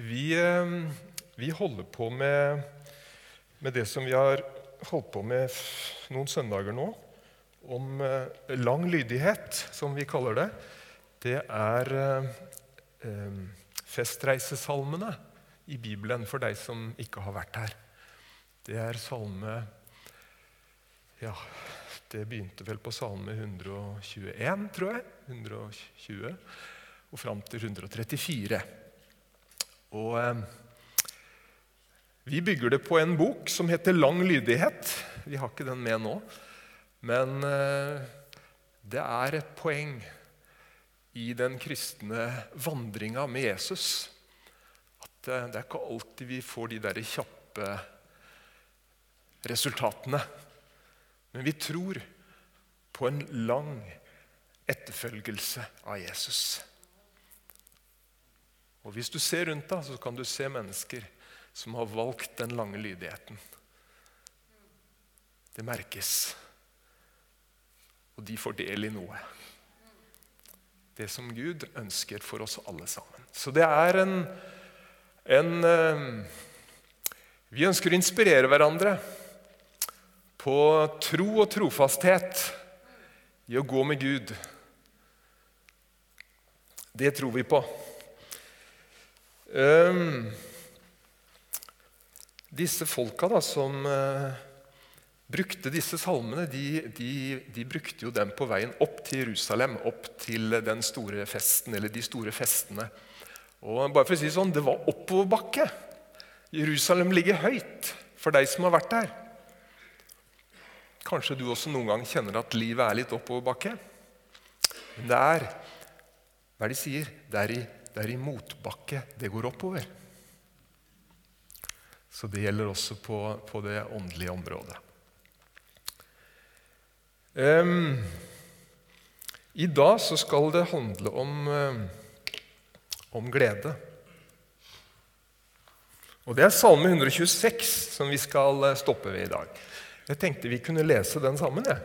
Vi, eh, vi holder på med, med det som vi har holdt på med noen søndager nå, om eh, lang lydighet, som vi kaller det. Det er eh, eh, festreisesalmene i Bibelen for deg som ikke har vært her. Det er salme Ja, det begynte vel på salme 121, tror jeg. 120. Og fram til 134. Og eh, vi bygger det på en bok som heter Lang lydighet. Vi har ikke den med nå. Men eh, det er et poeng i den kristne vandringa med Jesus at eh, det er ikke alltid vi får de der kjappe resultatene. Men vi tror på en lang etterfølgelse av Jesus. Og Hvis du ser rundt deg, så kan du se mennesker som har valgt den lange lydigheten. Det merkes. Og de får del i noe. Det som Gud ønsker for oss alle sammen. Så det er en, en eh, Vi ønsker å inspirere hverandre på tro og trofasthet i å gå med Gud. Det tror vi på. Ehm, disse folka da, som uh, brukte disse salmene, de, de, de brukte jo dem på veien opp til Jerusalem, opp til den store festen, eller de store festene. Og bare for å si det sånn, Det var oppoverbakke. Jerusalem ligger høyt for deg som har vært der. Kanskje du også noen gang kjenner at livet er litt oppoverbakke. Men det er hva de sier? Det er, i, det er i motbakke det går oppover. Så det gjelder også på, på det åndelige området. Um, I dag så skal det handle om, eh, om glede. Og Det er Salme 126 som vi skal eh, stoppe ved i dag. Jeg tenkte vi kunne lese den sammen. jeg.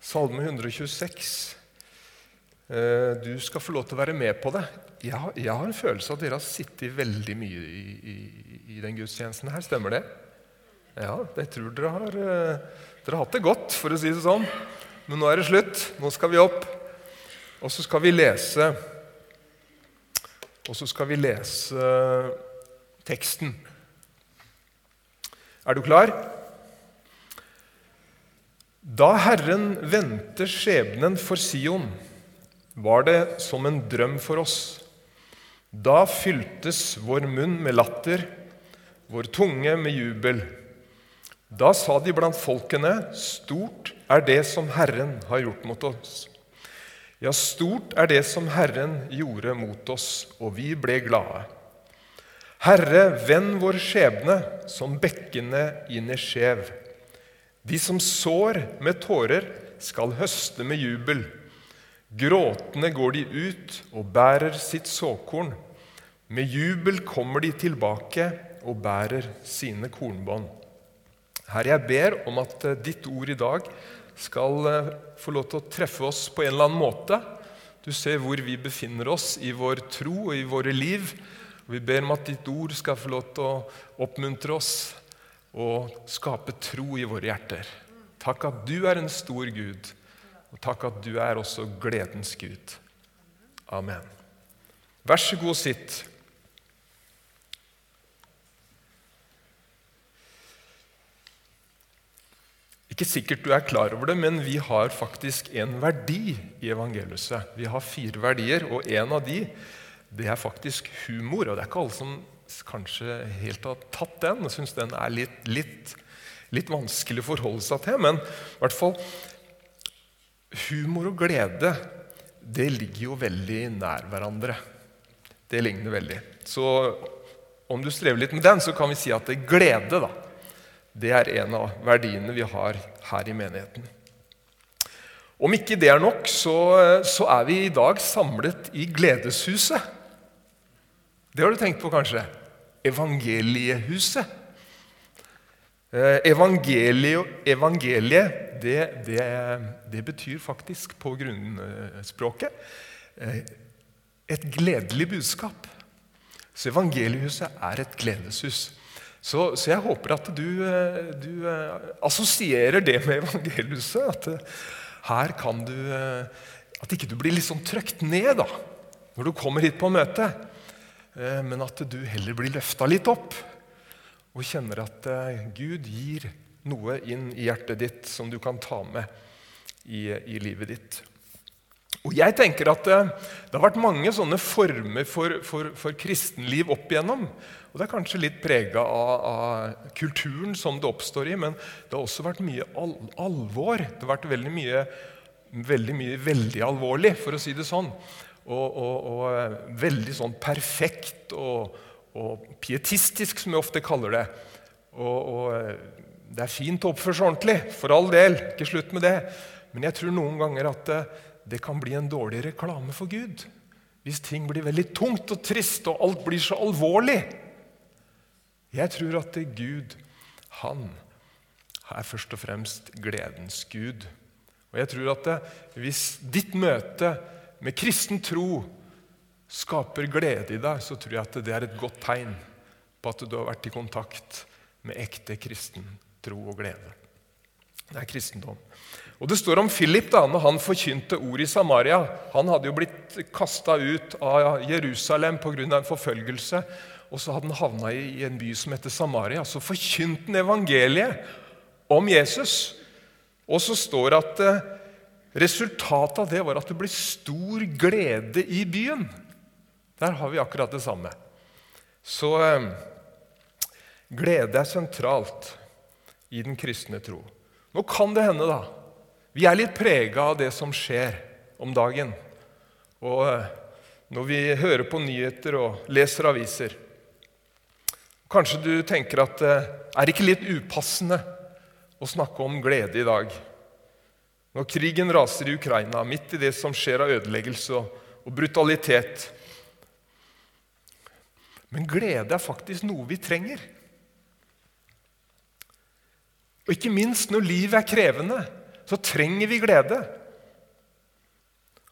Salme 126. Eh, Du skal få lov til å være med på det. Jeg har, jeg har en følelse av at dere har sittet veldig mye i, i, i den gudstjenesten her. Stemmer det? Ja, jeg tror dere har, eh, dere har hatt det godt, for å si det sånn. Men nå er det slutt. Nå skal vi opp. Og så skal vi lese Og så skal vi lese teksten. Er du klar? Da Herren vendte skjebnen for Sion, var det som en drøm for oss. Da fyltes vår munn med latter, vår tunge med jubel. Da sa de blant folkene, stort er det som Herren har gjort mot oss. Ja, stort er det som Herren gjorde mot oss, og vi ble glade. Herre, vend vår skjebne som bekkene i Nesjev. De som sår med tårer, skal høste med jubel. Gråtende går de ut og bærer sitt såkorn. Med jubel kommer de tilbake og bærer sine kornbånd. Herre, jeg ber om at eh, ditt ord i dag skal eh, få lov til å treffe oss på en eller annen måte. Du ser hvor vi befinner oss i vår tro og i våre liv. Vi ber om at ditt ord skal få lov til å oppmuntre oss og skape tro i våre hjerter. Takk at du er en stor Gud, og takk at du er også gledens Gud. Amen. Vær så god, sitt. Ikke sikkert du er klar over det, men vi har faktisk en verdi i evangeliet. Vi har fire verdier, og en av de det er faktisk humor. Og det er ikke alle som kanskje helt har tatt den og syns den er litt, litt, litt vanskelig å forholde seg til. Men i hvert fall humor og glede det ligger jo veldig nær hverandre. Det ligner veldig. Så om du strever litt med den, så kan vi si at det er glede da, det er en av verdiene vi har her i menigheten. Om ikke det er nok, så, så er vi i dag samlet i Gledeshuset. Det har du tenkt på, kanskje? Evangeliehuset. Eh, Evangeliet, evangeliet det, det, det betyr faktisk på grunnspråket eh, et gledelig budskap. Så evangeliehuset er et gledeshus. Så, så jeg håper at du, eh, du, assosierer det med evangeliehuset. At her kan du At ikke du blir litt sånn trøkt ned da, når du kommer hit på møte. Men at du heller blir løfta litt opp og kjenner at Gud gir noe inn i hjertet ditt som du kan ta med i, i livet ditt. Og jeg tenker at Det, det har vært mange sånne former for, for, for kristenliv opp igjennom. Og Det er kanskje litt prega av, av, kulturen som det oppstår i, men det har også vært mye al alvor. Det har vært veldig mye, veldig mye veldig alvorlig, for å si det sånn. Og, og, og veldig sånn perfekt og, og, pietistisk, som jeg ofte kaller det. Og, det er fint å oppføre seg ordentlig, for all del. Ikke slutt med det. Men jeg tror noen ganger at det, det kan bli en dårlig reklame for Gud. Hvis ting blir veldig tungt og trist, og alt blir så alvorlig. Jeg tror at det Gud, han er først og fremst gledens Gud. Og jeg tror at det, hvis ditt møte med kristen tro skaper glede i deg, så tror jeg at det er et godt tegn på at du har vært i kontakt med ekte kristen tro og glede. Det er kristendom. Og Det står om Philip da når han forkynte ord i Samaria. Han hadde jo blitt kasta ut av Jerusalem pga. en forfølgelse. Og så hadde han havna i en by som heter Samaria. Så forkynte han evangeliet om Jesus. Og så står det at eh, resultatet av det var at det ble stor glede i byen. Der har vi akkurat det samme. Så eh, glede er sentralt i den kristne tro. Nå kan det hende da, vi er litt prega av det som skjer om dagen. Og eh, når vi hører på nyheter og leser aviser Kanskje du tenker at det eh, er ikke litt upassende å snakke om glede i dag? Når krigen raser i Ukraina, midt i det som skjer av ødeleggelse og brutalitet. Men glede er faktisk noe vi trenger. Og ikke minst når livet er krevende, så trenger vi glede.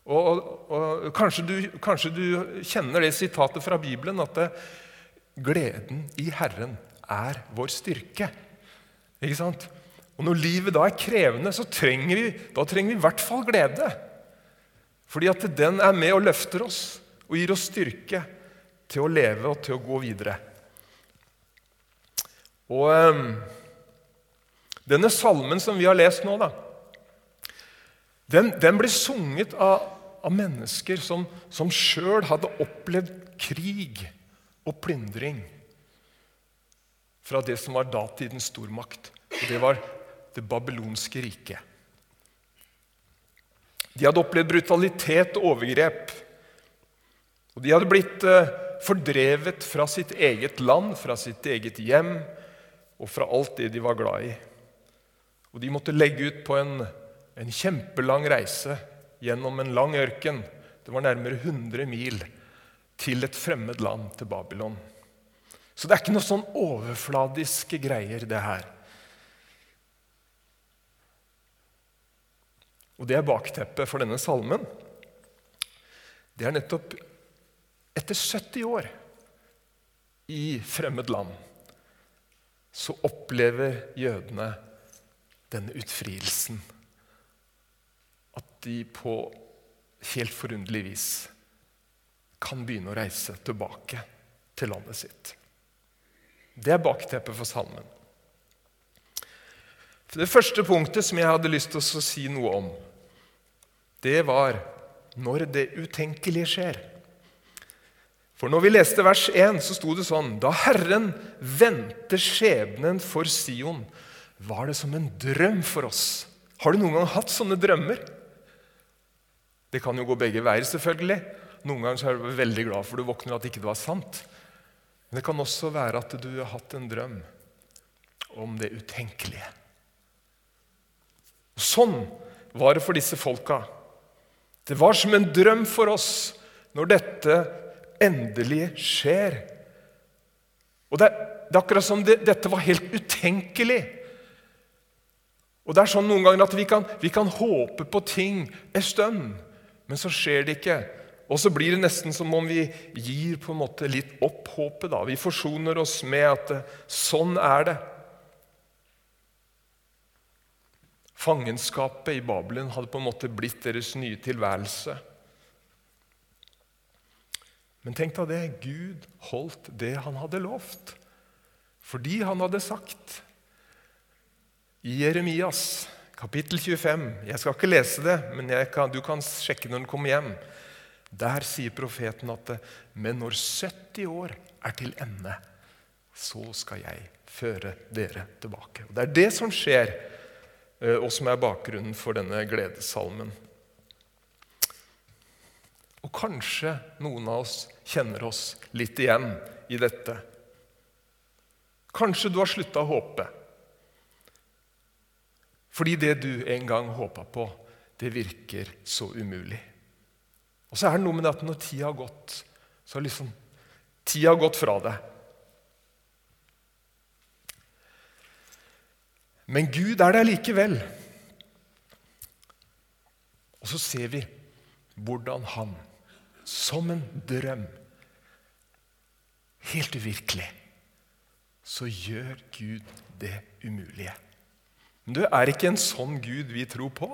Og, og, og kanskje, du, kanskje, du, kjenner det sitatet fra Bibelen at det, gleden i Herren er vår styrke. Ikke sant? Og når livet da er krevende, så trenger vi, da trenger vi i hvert fall glede. Fordi at den er med og løfter oss og gir oss styrke til å leve og til å gå videre. Og... Um, denne salmen som vi har lest nå, da, den, den blir sunget av, av mennesker som, som sjøl hadde opplevd krig og plyndring fra det som var datidens stormakt. Og det var det babylonske riket. De hadde opplevd brutalitet og overgrep. Og de hadde blitt eh, fordrevet fra sitt eget land, fra sitt eget hjem og fra alt det de var glad i. Og de måtte legge ut på en, en kjempelang reise gjennom en lang ørken. Det var nærmere 100 mil til et fremmed land, til Babylon. Så det er ikke noe sånn overfladiske greier, det her. Og det er bakteppet for denne salmen. Det er nettopp etter 70 år i fremmed land så opplever jødene denne utfrielsen. At de på helt forunderlig vis kan begynne å reise tilbake til landet sitt. Det er bakteppet for salmen. Det første punktet som jeg hadde lyst til å si noe om, det var når det utenkelige skjer. For når vi leste vers 1, så sto det sånn Da Herren vendte skjebnen for Sion, var det som en drøm for oss. Har du noen gang hatt sånne drømmer? Det kan jo gå begge veier, selvfølgelig. Noen ganger er du veldig glad for du våkner at ikke det var sant. Men det kan også være at du har hatt en drøm om det utenkelige. Sånn var det for disse folka. Det var som en drøm for oss når dette endelig skjer. Og det, det er akkurat som det, dette var helt utenkelig. Og det er sånn noen ganger at vi kan, vi kan håpe på ting en stund, men så skjer det ikke. Og så blir det nesten som om vi gir på en måte litt opp håpet. da. Vi forsoner oss med at eh, sånn er det. Fangenskapet i Babelen hadde på en måte blitt deres nye tilværelse. Men tenk deg det, Gud holdt det han hadde lovt. Fordi han hadde sagt i Jeremias kapittel 25 Jeg skal ikke lese det, men kan, du kan sjekke når den kommer hjem. Der sier profeten at men når 70 år er til ende, så skal jeg føre dere tilbake. Og Det er det som skjer, eh, og som er bakgrunnen for denne gledessalmen. Og kanskje noen av oss kjenner oss litt igjen i dette. Kanskje du har slutta å håpe. Fordi det du en gang håpa på, det virker så umulig. Og så er det noe med det at når tida har gått, så har liksom tida gått fra deg. Men Gud er der likevel. Og så ser vi hvordan han som en drøm. Helt uvirkelig. Så gjør Gud det umulige. Men det er ikke en sånn Gud vi tror på.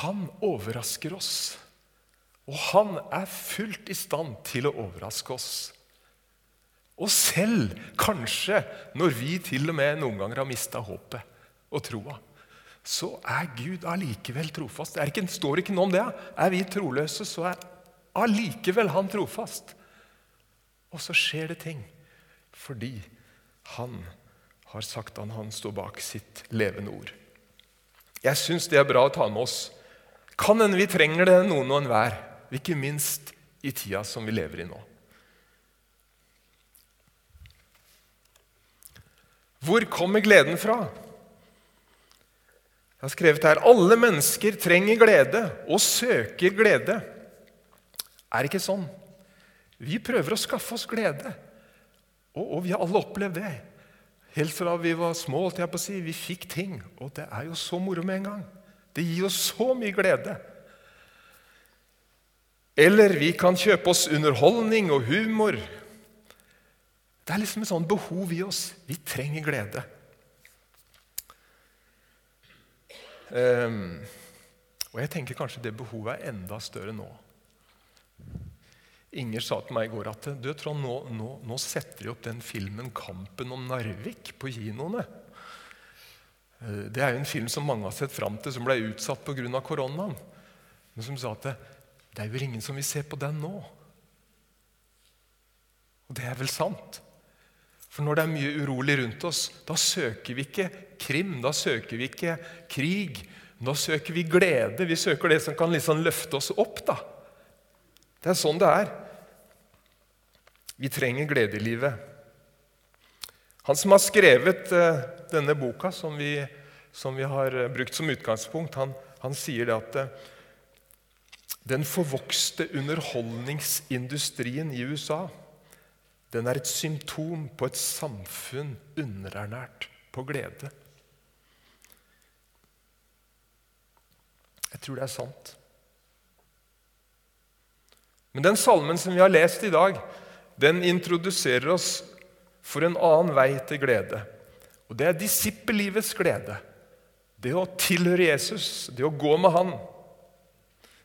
Han overrasker oss. Og han er fullt i stand til å overraske oss. Og selv kanskje når vi til og med noen ganger har mista håpet og troa så er Gud allikevel trofast. Det ikke, står ikke noe om det. Er vi troløse, så er allikevel han trofast. Og så skjer det ting fordi han har sagt at han står bak sitt levende ord. Jeg syns det er bra å ta med oss. Kan hende vi trenger det noen og enhver, ikke minst i tida som vi lever i nå. Hvor kommer gleden fra? Jeg har skrevet her alle mennesker trenger glede og søker glede. Er det ikke sånn? Vi prøver å skaffe oss glede, og, og vi har alle opplevd det. Helt fra vi var små. til jeg på å si. Vi fikk ting, og det er jo så moro med en gang. Det gir oss så mye glede. Eller vi kan kjøpe oss underholdning og humor. Det er liksom et sånt behov i oss. Vi trenger glede. Um, og jeg tenker kanskje det behovet er enda større nå. Inger sa til meg i går at du Trond, nå, nå, nå setter de opp den filmen 'Kampen om Narvik' på kinoene. Eh, det er jo en film som mange har sett fram til, som ble utsatt pga. koronaen. Men som sa at det, det er jo ingen som vil se på den nå. Og det er vel sant. For når det er mye urolig rundt oss, da søker vi ikke krim, da søker vi ikke krig. Da søker vi glede. Vi søker det som kan liksom løfte oss opp. da. Det er sånn det er. Vi trenger glede i livet. Han som har skrevet uh, denne boka, som vi, som vi, har uh, brukt som utgangspunkt, han, han sier det at uh, den forvokste underholdningsindustrien i USA den er et symptom på et samfunn underernært på glede. Jeg tror det er sant. Men den salmen som vi har lest i dag, den introduserer oss for en annen vei til glede. Og det er disippellivets glede. Det å tilhøre Jesus, det å gå med Han.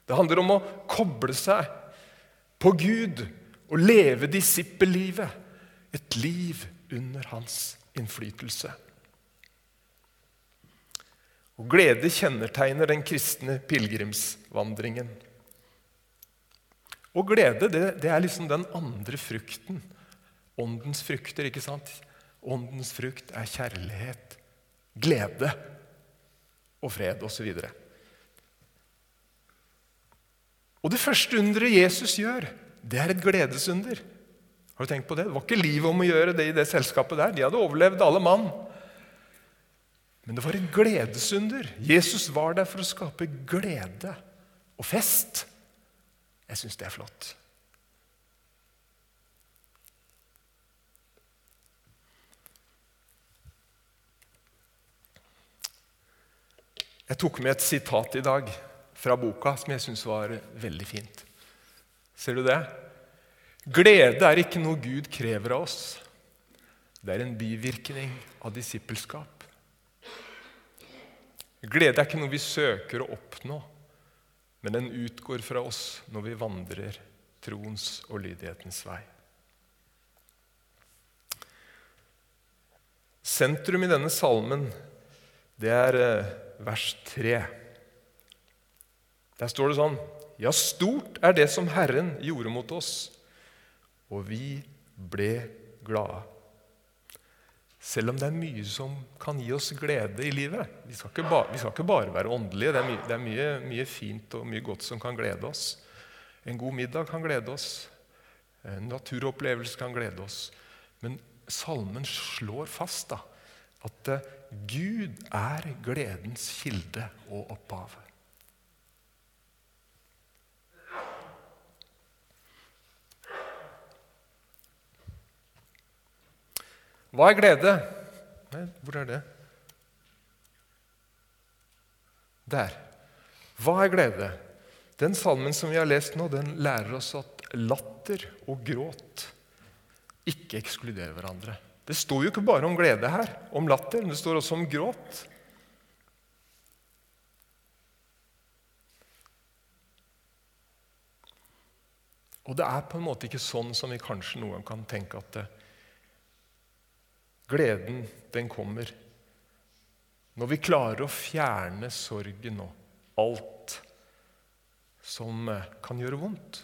Det handler om å koble seg på Gud å leve disippellivet. Et liv under hans innflytelse. Og glede kjennetegner den kristne pilegrimsvandringen. Og glede, det, det, er liksom den andre frukten. Åndens frukter, ikke sant? Åndens frukt er kjærlighet, glede og fred osv. Og, og det første underet Jesus gjør, det er et gledesunder. Har du tenkt på Det Det var ikke livet om å gjøre det i det selskapet der. De hadde overlevd alle mann. Men det var et gledesunder. Jesus var der for å skape glede og fest. Jeg syns det er flott. Jeg tok med et sitat i dag fra boka som jeg syns var veldig fint. Ser du det? Glede er ikke noe Gud krever av oss. Det er en bivirkning av disippelskap. Glede er ikke noe vi søker å oppnå, men den utgår fra oss når vi vandrer troens og lydighetens vei. Sentrum i denne salmen det er eh, vers 3. Der står det sånn Ja, stort er det som Herren gjorde mot oss, og vi ble glade. Selv om det er mye som kan gi oss glede i livet. Vi skal ikke, ba, vi skal ikke bare være åndelige. Det er, mye, det er mye, mye, fint og mye godt som kan glede oss. En god middag kan glede oss. En naturopplevelse kan glede oss. Men salmen slår fast da, at eh, Gud er gledens kilde og opphav. Hva er glede? Hvor er det? Der. Hva er glede? Den salmen som vi har lest nå, den lærer oss at latter og gråt ikke ekskluderer hverandre. Det står jo ikke bare om glede her, om latter, men det står også om gråt. Og det er på en måte ikke sånn som vi kanskje noen kan tenke at det, Gleden, den kommer når vi klarer å fjerne sorgen og alt som eh, kan gjøre vondt.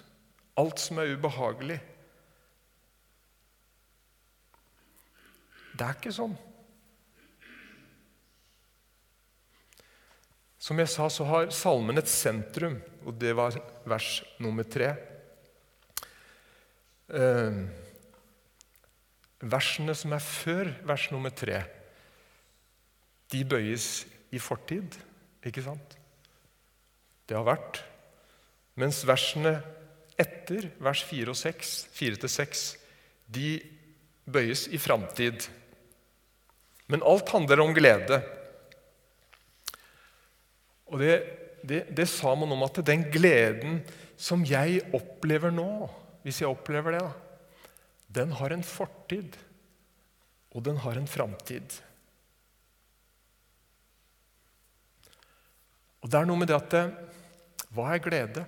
Alt som er ubehagelig. Det er ikke sånn. Som jeg sa, så har salmen et sentrum, og det var vers nummer tre. Eh, Versene som er før vers nummer tre, de bøyes i fortid, ikke sant? Det har vært. Mens versene etter vers 4 og 6, 4-6, de bøyes i framtid. Men alt handler om glede. Og det, det, det sa man om at den gleden som jeg opplever nå, hvis jeg opplever det, da, den har en fortid, og den har en framtid. Og det er noe med det at det, Hva er glede?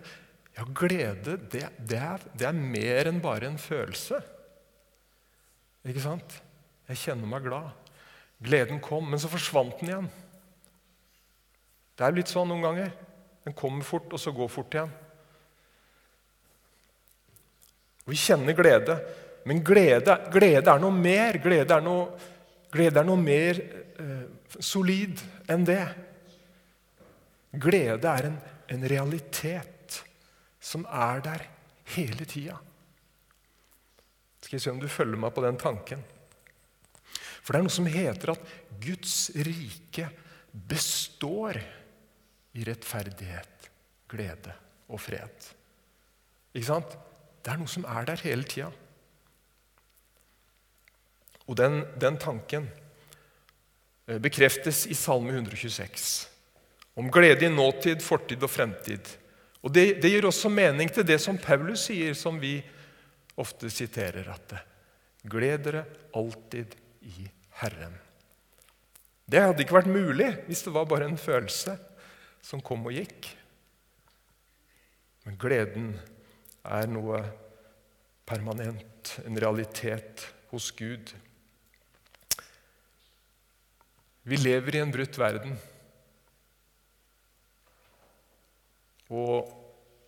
Ja, glede, det, det, er, det er mer enn bare en følelse. Ikke sant? Jeg kjenner meg glad. Gleden kom, men så forsvant den igjen. Det er litt sånn noen ganger. Den kommer fort, og så går fort igjen. Vi kjenner glede, men glede, glede, er noe mer. Glede er noe, glede er noe mer eh, solid enn det. Glede er en, en realitet som er der hele tida. Skal jeg se om du følger meg på den tanken. For det er noe som heter at Guds rike består i rettferdighet, glede og fred. Ikke sant? Det er noe som er der hele tida. Og den, den tanken eh, bekreftes i Salme 126. Om glede i nåtid, fortid og fremtid. Og det, det, gir også mening til det som Paulus sier, som vi ofte siterer. At gled dere alltid i Herren. Det hadde ikke vært mulig hvis det var bare en følelse som kom og gikk. Men gleden er noe permanent, en realitet hos Gud. Vi lever i en brutt verden. Og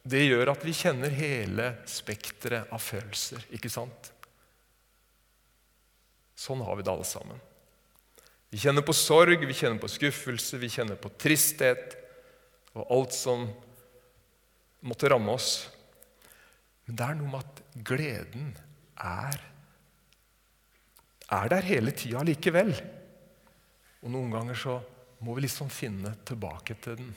det gjør at vi kjenner hele spekteret av følelser, ikke sant? Sånn har vi det alle sammen. Vi kjenner på sorg, vi kjenner på skuffelse, vi kjenner på tristhet og alt som måtte ramme oss. Men det er noe med at gleden er, er der hele tida likevel. Og noen ganger så må vi liksom finne tilbake til den.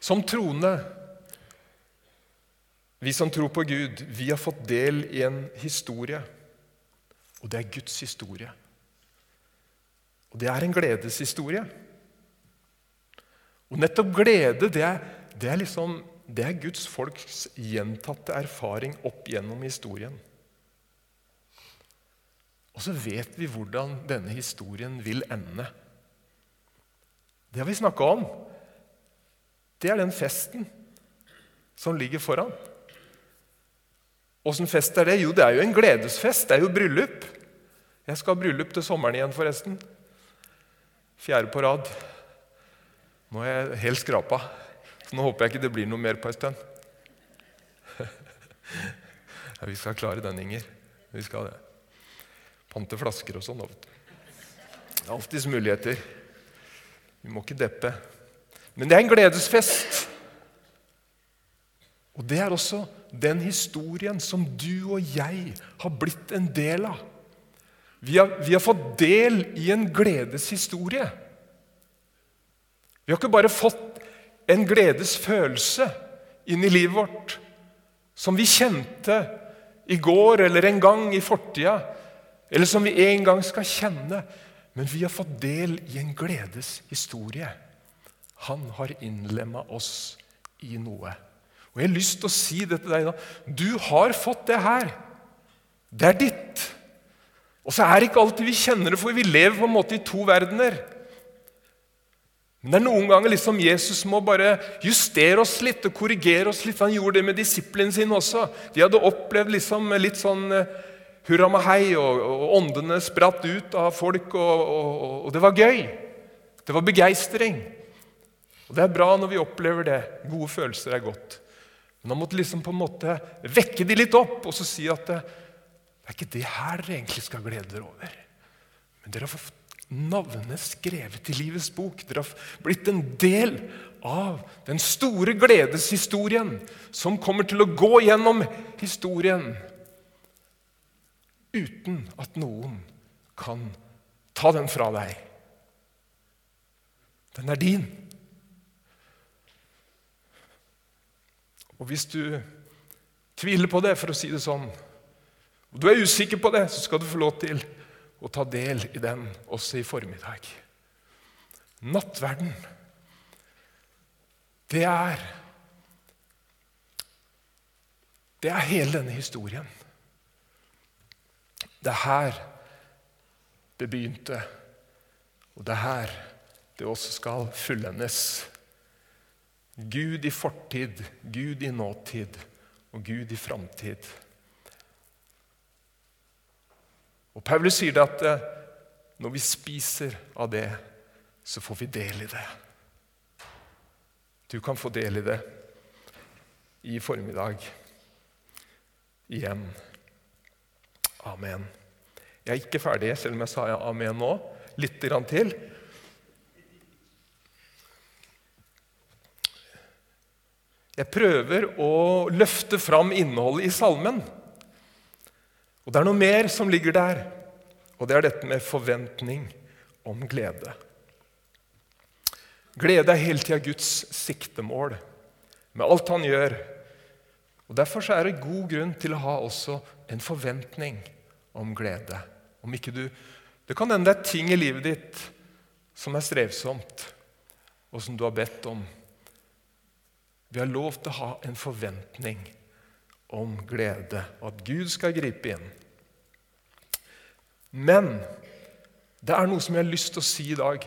Som troende, vi som tror på Gud, vi har fått del i en historie Og det er Guds historie. Og det er en gledeshistorie. Og nettopp glede, det er, det er, liksom, det er Guds folks gjentatte erfaring opp gjennom historien. Og så vet vi hvordan denne historien vil ende. Det har vi snakka om. Det er den festen som ligger foran. Åssen fest er det? Jo, det er jo en gledesfest. Det er jo bryllup. Jeg skal ha bryllup til sommeren igjen, forresten. Fjerde på rad. Nå er jeg helt skrapa, nå håper jeg ikke det blir noe mer på en stund. Ja, vi skal klare den, Inger. Vi skal det. Pante flasker og sånn. Det er alltids muligheter. Vi må ikke deppe. Men det er en gledesfest. Og det er også den historien som du og jeg har blitt en del av. Vi har, vi har fått del i en gledeshistorie. Vi har ikke bare fått en gledesfølelse inn i livet vårt som vi kjente i går eller en gang i fortida, eller som vi en gang skal kjenne. Men vi har fått del i en gledeshistorie. Han har innlemma oss i noe. Og Jeg har lyst til å si det til deg da. Du har fått det her. Det er ditt. Og så er det ikke alltid vi kjenner det, for vi lever på en måte i to verdener. Men det er noen ganger liksom Jesus må bare justere oss litt og korrigere oss litt. Han gjorde det med disiplene sine også. De hadde opplevd liksom litt sånn eh, hurra med hei, og, og, åndene spratt ut av folk, og, og, og det var gøy. Det var begeistring. Og Det er bra når vi opplever det. Gode følelser er godt. Men han måtte liksom på en måte vekke de litt opp og så si at det, det er ikke det her dere egentlig skal glede dere over. Men dere har fått navnet skrevet i livets bok. Dere har blitt en del av den store gledeshistorien som kommer til å gå gjennom historien uten at noen kan ta den fra deg. Den er din. Og hvis du tviler på det, for å si det sånn, og du er usikker på det, så skal du få lov til å ta del i den også i formiddag. Nattverden, det er Det er hele denne historien. Det er her det begynte, og det er her det også skal fullendes. Gud i fortid, Gud i nåtid og Gud i framtid. Og Paulus sier det at eh, når vi spiser av det, så får vi del i det. Du kan få del i det i formiddag igjen. Amen. Jeg er ikke ferdig, selv om jeg sa amen nå. Litt til. Jeg prøver å løfte fram innholdet i salmen. Og det er noe mer som ligger der, og det er dette med forventning om glede. Glede er hele tida Guds siktemål med alt han gjør. Og Derfor er det god grunn til å ha også en forventning om glede. Om du, det kan hende det er ting i livet ditt som er strevsomt, og som du har bedt om vi har lov til å ha en forventning om glede, og at Gud skal gripe inn. Men det er noe som jeg har lyst til å si i dag.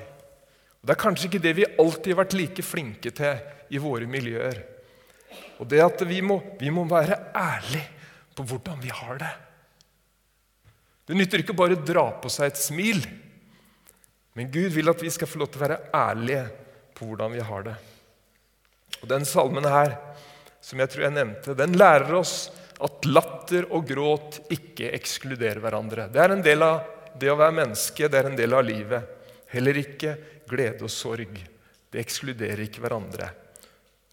Og Det er kanskje ikke det vi alltid har vært like flinke til i våre miljøer. Og det at vi må, vi må være ærlige på hvordan vi har det. Det nytter ikke bare å dra på seg et smil, men Gud vil at vi skal få lov til å være ærlige på hvordan vi har det. Og Den salmen her, som jeg tror jeg nevnte, den lærer oss at latter og gråt ikke ekskluderer hverandre. Det er en del av det å være menneske, det er en del av livet. Heller ikke glede og sorg. Det ekskluderer ikke hverandre.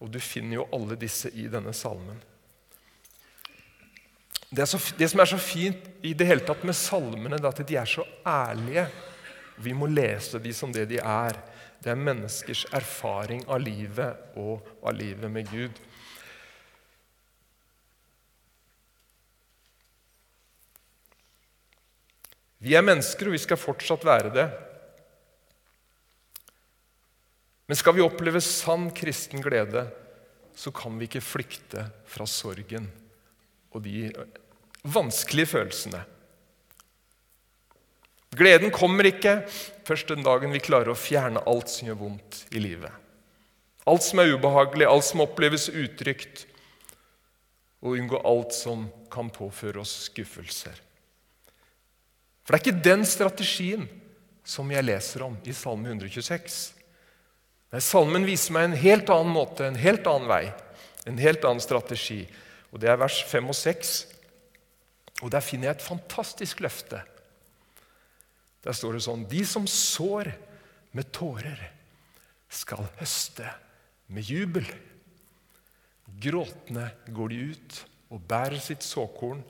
Og du finner jo alle disse i denne salmen. Det, så, det, som er så fint i det hele tatt med salmene, er at de er så ærlige. Vi må lese de som det de er. Det er menneskers erfaring av livet og av livet med Gud. Vi er mennesker, og vi skal fortsatt være det. Men skal vi oppleve sann kristen glede, så kan vi ikke flykte fra sorgen og de vanskelige følelsene. Gleden kommer ikke først den dagen vi klarer å fjerne alt som gjør vondt i livet. Alt som er ubehagelig, alt som oppleves utrygt, og unngå alt som kan påføre oss skuffelser. For det er ikke den strategien som jeg leser om i Salme 126. Nei, Salmen viser meg en helt annen måte, en helt annen vei, en helt annen strategi. Og Det er vers 5 og 6. Og Der finner jeg et fantastisk løfte. Der står det sånn De som sår med tårer, skal høste med jubel. Gråtende går de ut og bærer sitt såkorn.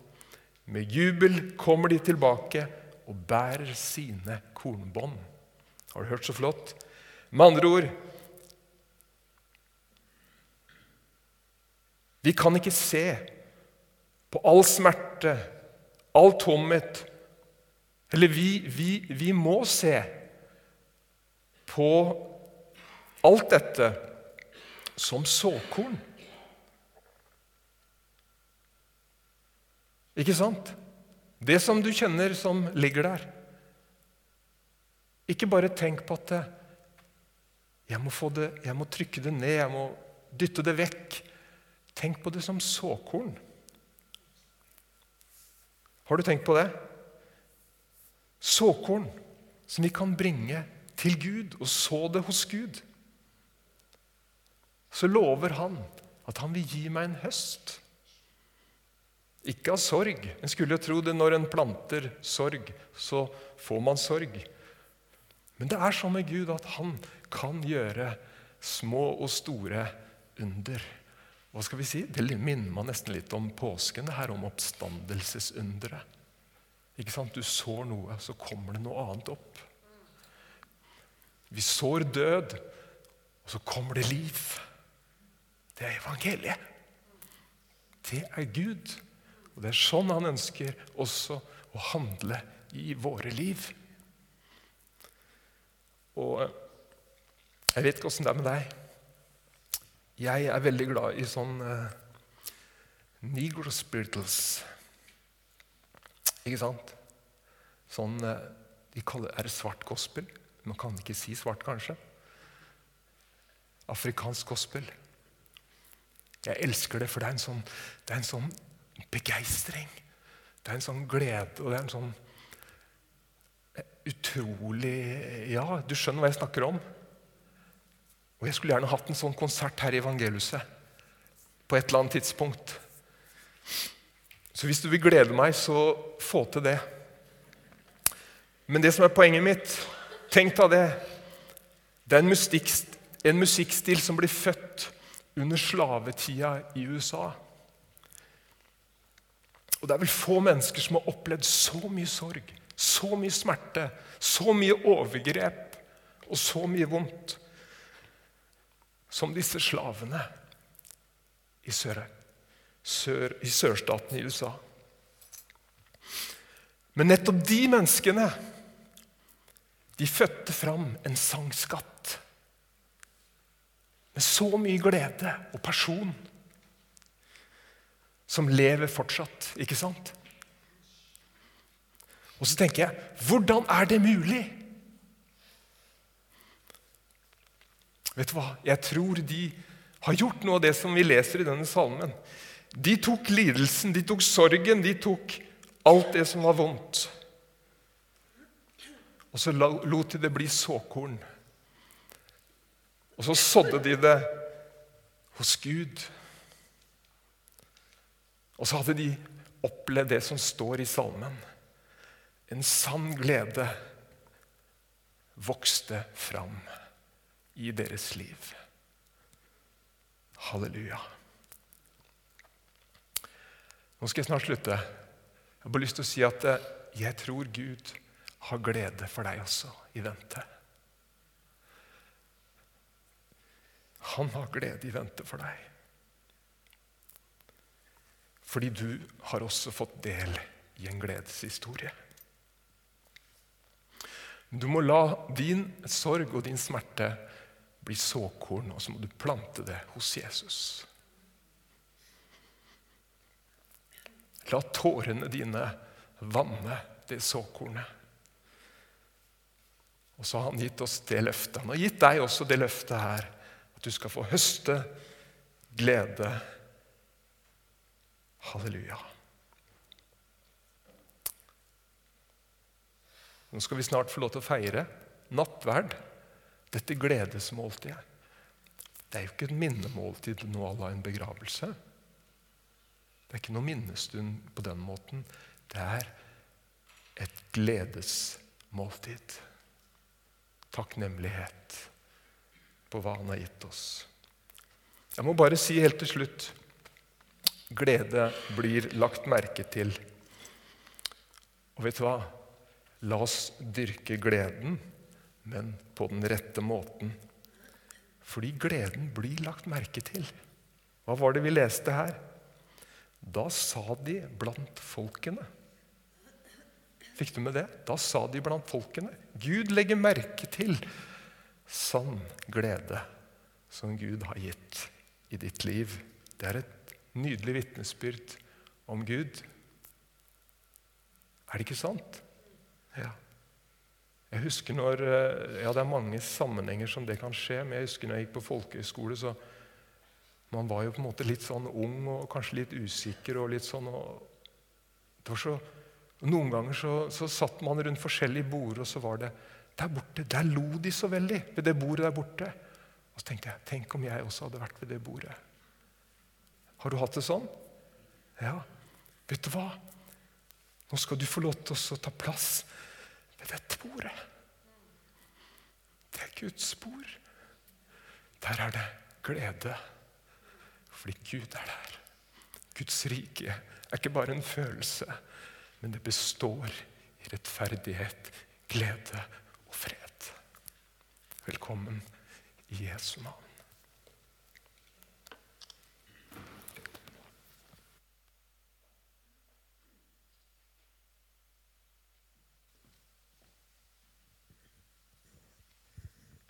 Med jubel kommer de tilbake og bærer sine kornbånd. Har du hørt så flott? Med andre ord Vi kan ikke se på all smerte, all tomhet Eller vi, vi, vi må se på alt dette som såkorn. Ikke sant? Det som du kjenner som ligger der. Ikke bare tenk på at jeg må, det, jeg må trykke det ned, jeg må dytte det vekk. Tenk på det som såkorn. Har du tenkt på det? Såkorn som vi kan bringe til Gud og så det hos Gud. Så lover han at han vil gi meg en høst. Ikke av sorg. En skulle jo tro det når en planter sorg, så får man sorg. Men det er sånn med Gud at han kan gjøre små og store under. Hva skal vi si? Det minner meg nesten litt om påsken, det her om oppstandelsesunderet. Ikke sant? Du sår noe, så kommer det noe annet opp. Vi sår død, og så kommer det liv. Det er evangeliet. Det er Gud. Og Det er sånn han ønsker også å handle i våre liv. Og jeg vet ikke åssen det er med deg. Jeg er veldig glad i sånn uh, negro spirituals. Ikke sant? Sånn uh, De kaller Er det svart gospel? Man kan ikke si svart, kanskje. Afrikansk gospel. Jeg elsker det, for det er en sånn, det er en sånn begeistring. Det er en sånn glede, og det er en sånn eh, utrolig Ja, du skjønner hva jeg snakker om. Og jeg skulle gjerne hatt en sånn konsert her i Evangeliuset på et eller annet tidspunkt. Så hvis du vil glede meg, så få til det. Men det som er poenget mitt Tenk deg det. Det er en, musikk, en musikkstil som blir født under slavetida i USA. Og det er vel få mennesker som har opplevd så mye sorg, så mye smerte, så mye overgrep og så mye vondt som disse slavene i, sør, sør, i sørstaten i USA. Men nettopp de menneskene de fødte fram en sangskatt med så mye glede og person som lever fortsatt. Ikke sant? Og så tenker jeg hvordan er det mulig? Vet du hva? Jeg tror de har gjort noe av det som vi leser i denne salmen. De tok lidelsen, de tok sorgen, de tok alt det som var vondt. Og så lot de det bli såkorn. Og så sådde de det hos Gud. Og så hadde de opplevd det som står i salmen. En sann glede vokste fram i deres liv. Halleluja. Nå skal jeg snart slutte. Jeg har bare lyst til å si at eh, jeg tror Gud har glede for deg også i vente. Han har glede i vente for deg. Fordi du har også fått del i en gledeshistorie. Du må la din sorg og din smerte bli såkorn, og så må du plante det hos Jesus. La tårene dine vanne det såkornet. Og så har han gitt oss det løftet. Han har gitt deg også det løftet her. At du skal få høste glede. Halleluja. Nå skal vi snart få lov til å feire nattverd, dette gledesmåltidet. Det er jo ikke et minnemåltid nå à la en begravelse. Det er ikke noe minnestund på den måten. Det er et gledesmåltid. Takknemlighet på hva han har gitt oss. Jeg må bare si helt til slutt glede blir lagt merke til. Og vet du hva? La oss dyrke gleden, men på den rette måten. Fordi gleden blir lagt merke til. Hva var det vi leste her? Da sa de blant folkene. Fikk du med det? Da sa de blant folkene. Gud legger merke til sann glede som Gud har gitt i ditt liv. Det er et nydelig vitnesbyrd om Gud. Er det ikke sant? Ja. Jeg husker når, eh, ja, Det er mange sammenhenger som det kan skje. Men jeg husker når jeg gikk på folkehøyskole, så man var jo på en måte litt sånn ung og kanskje litt usikker. og litt sånn, og det var så, Noen ganger så, så satt man rundt forskjellige bord, og så var det Der borte, der lo de så veldig ved det bordet der borte. Og så tenkte jeg tenk om jeg også hadde vært ved det bordet. Har du hatt det sånn? Ja. Vet du hva? Nå skal du få lov til å ta plass ved dette bordet. Det er Guds bord. Der er det glede, fordi Gud er der. Guds rike er ikke bare en følelse, men det består i rettferdighet, glede og fred. Velkommen i Jesu navn.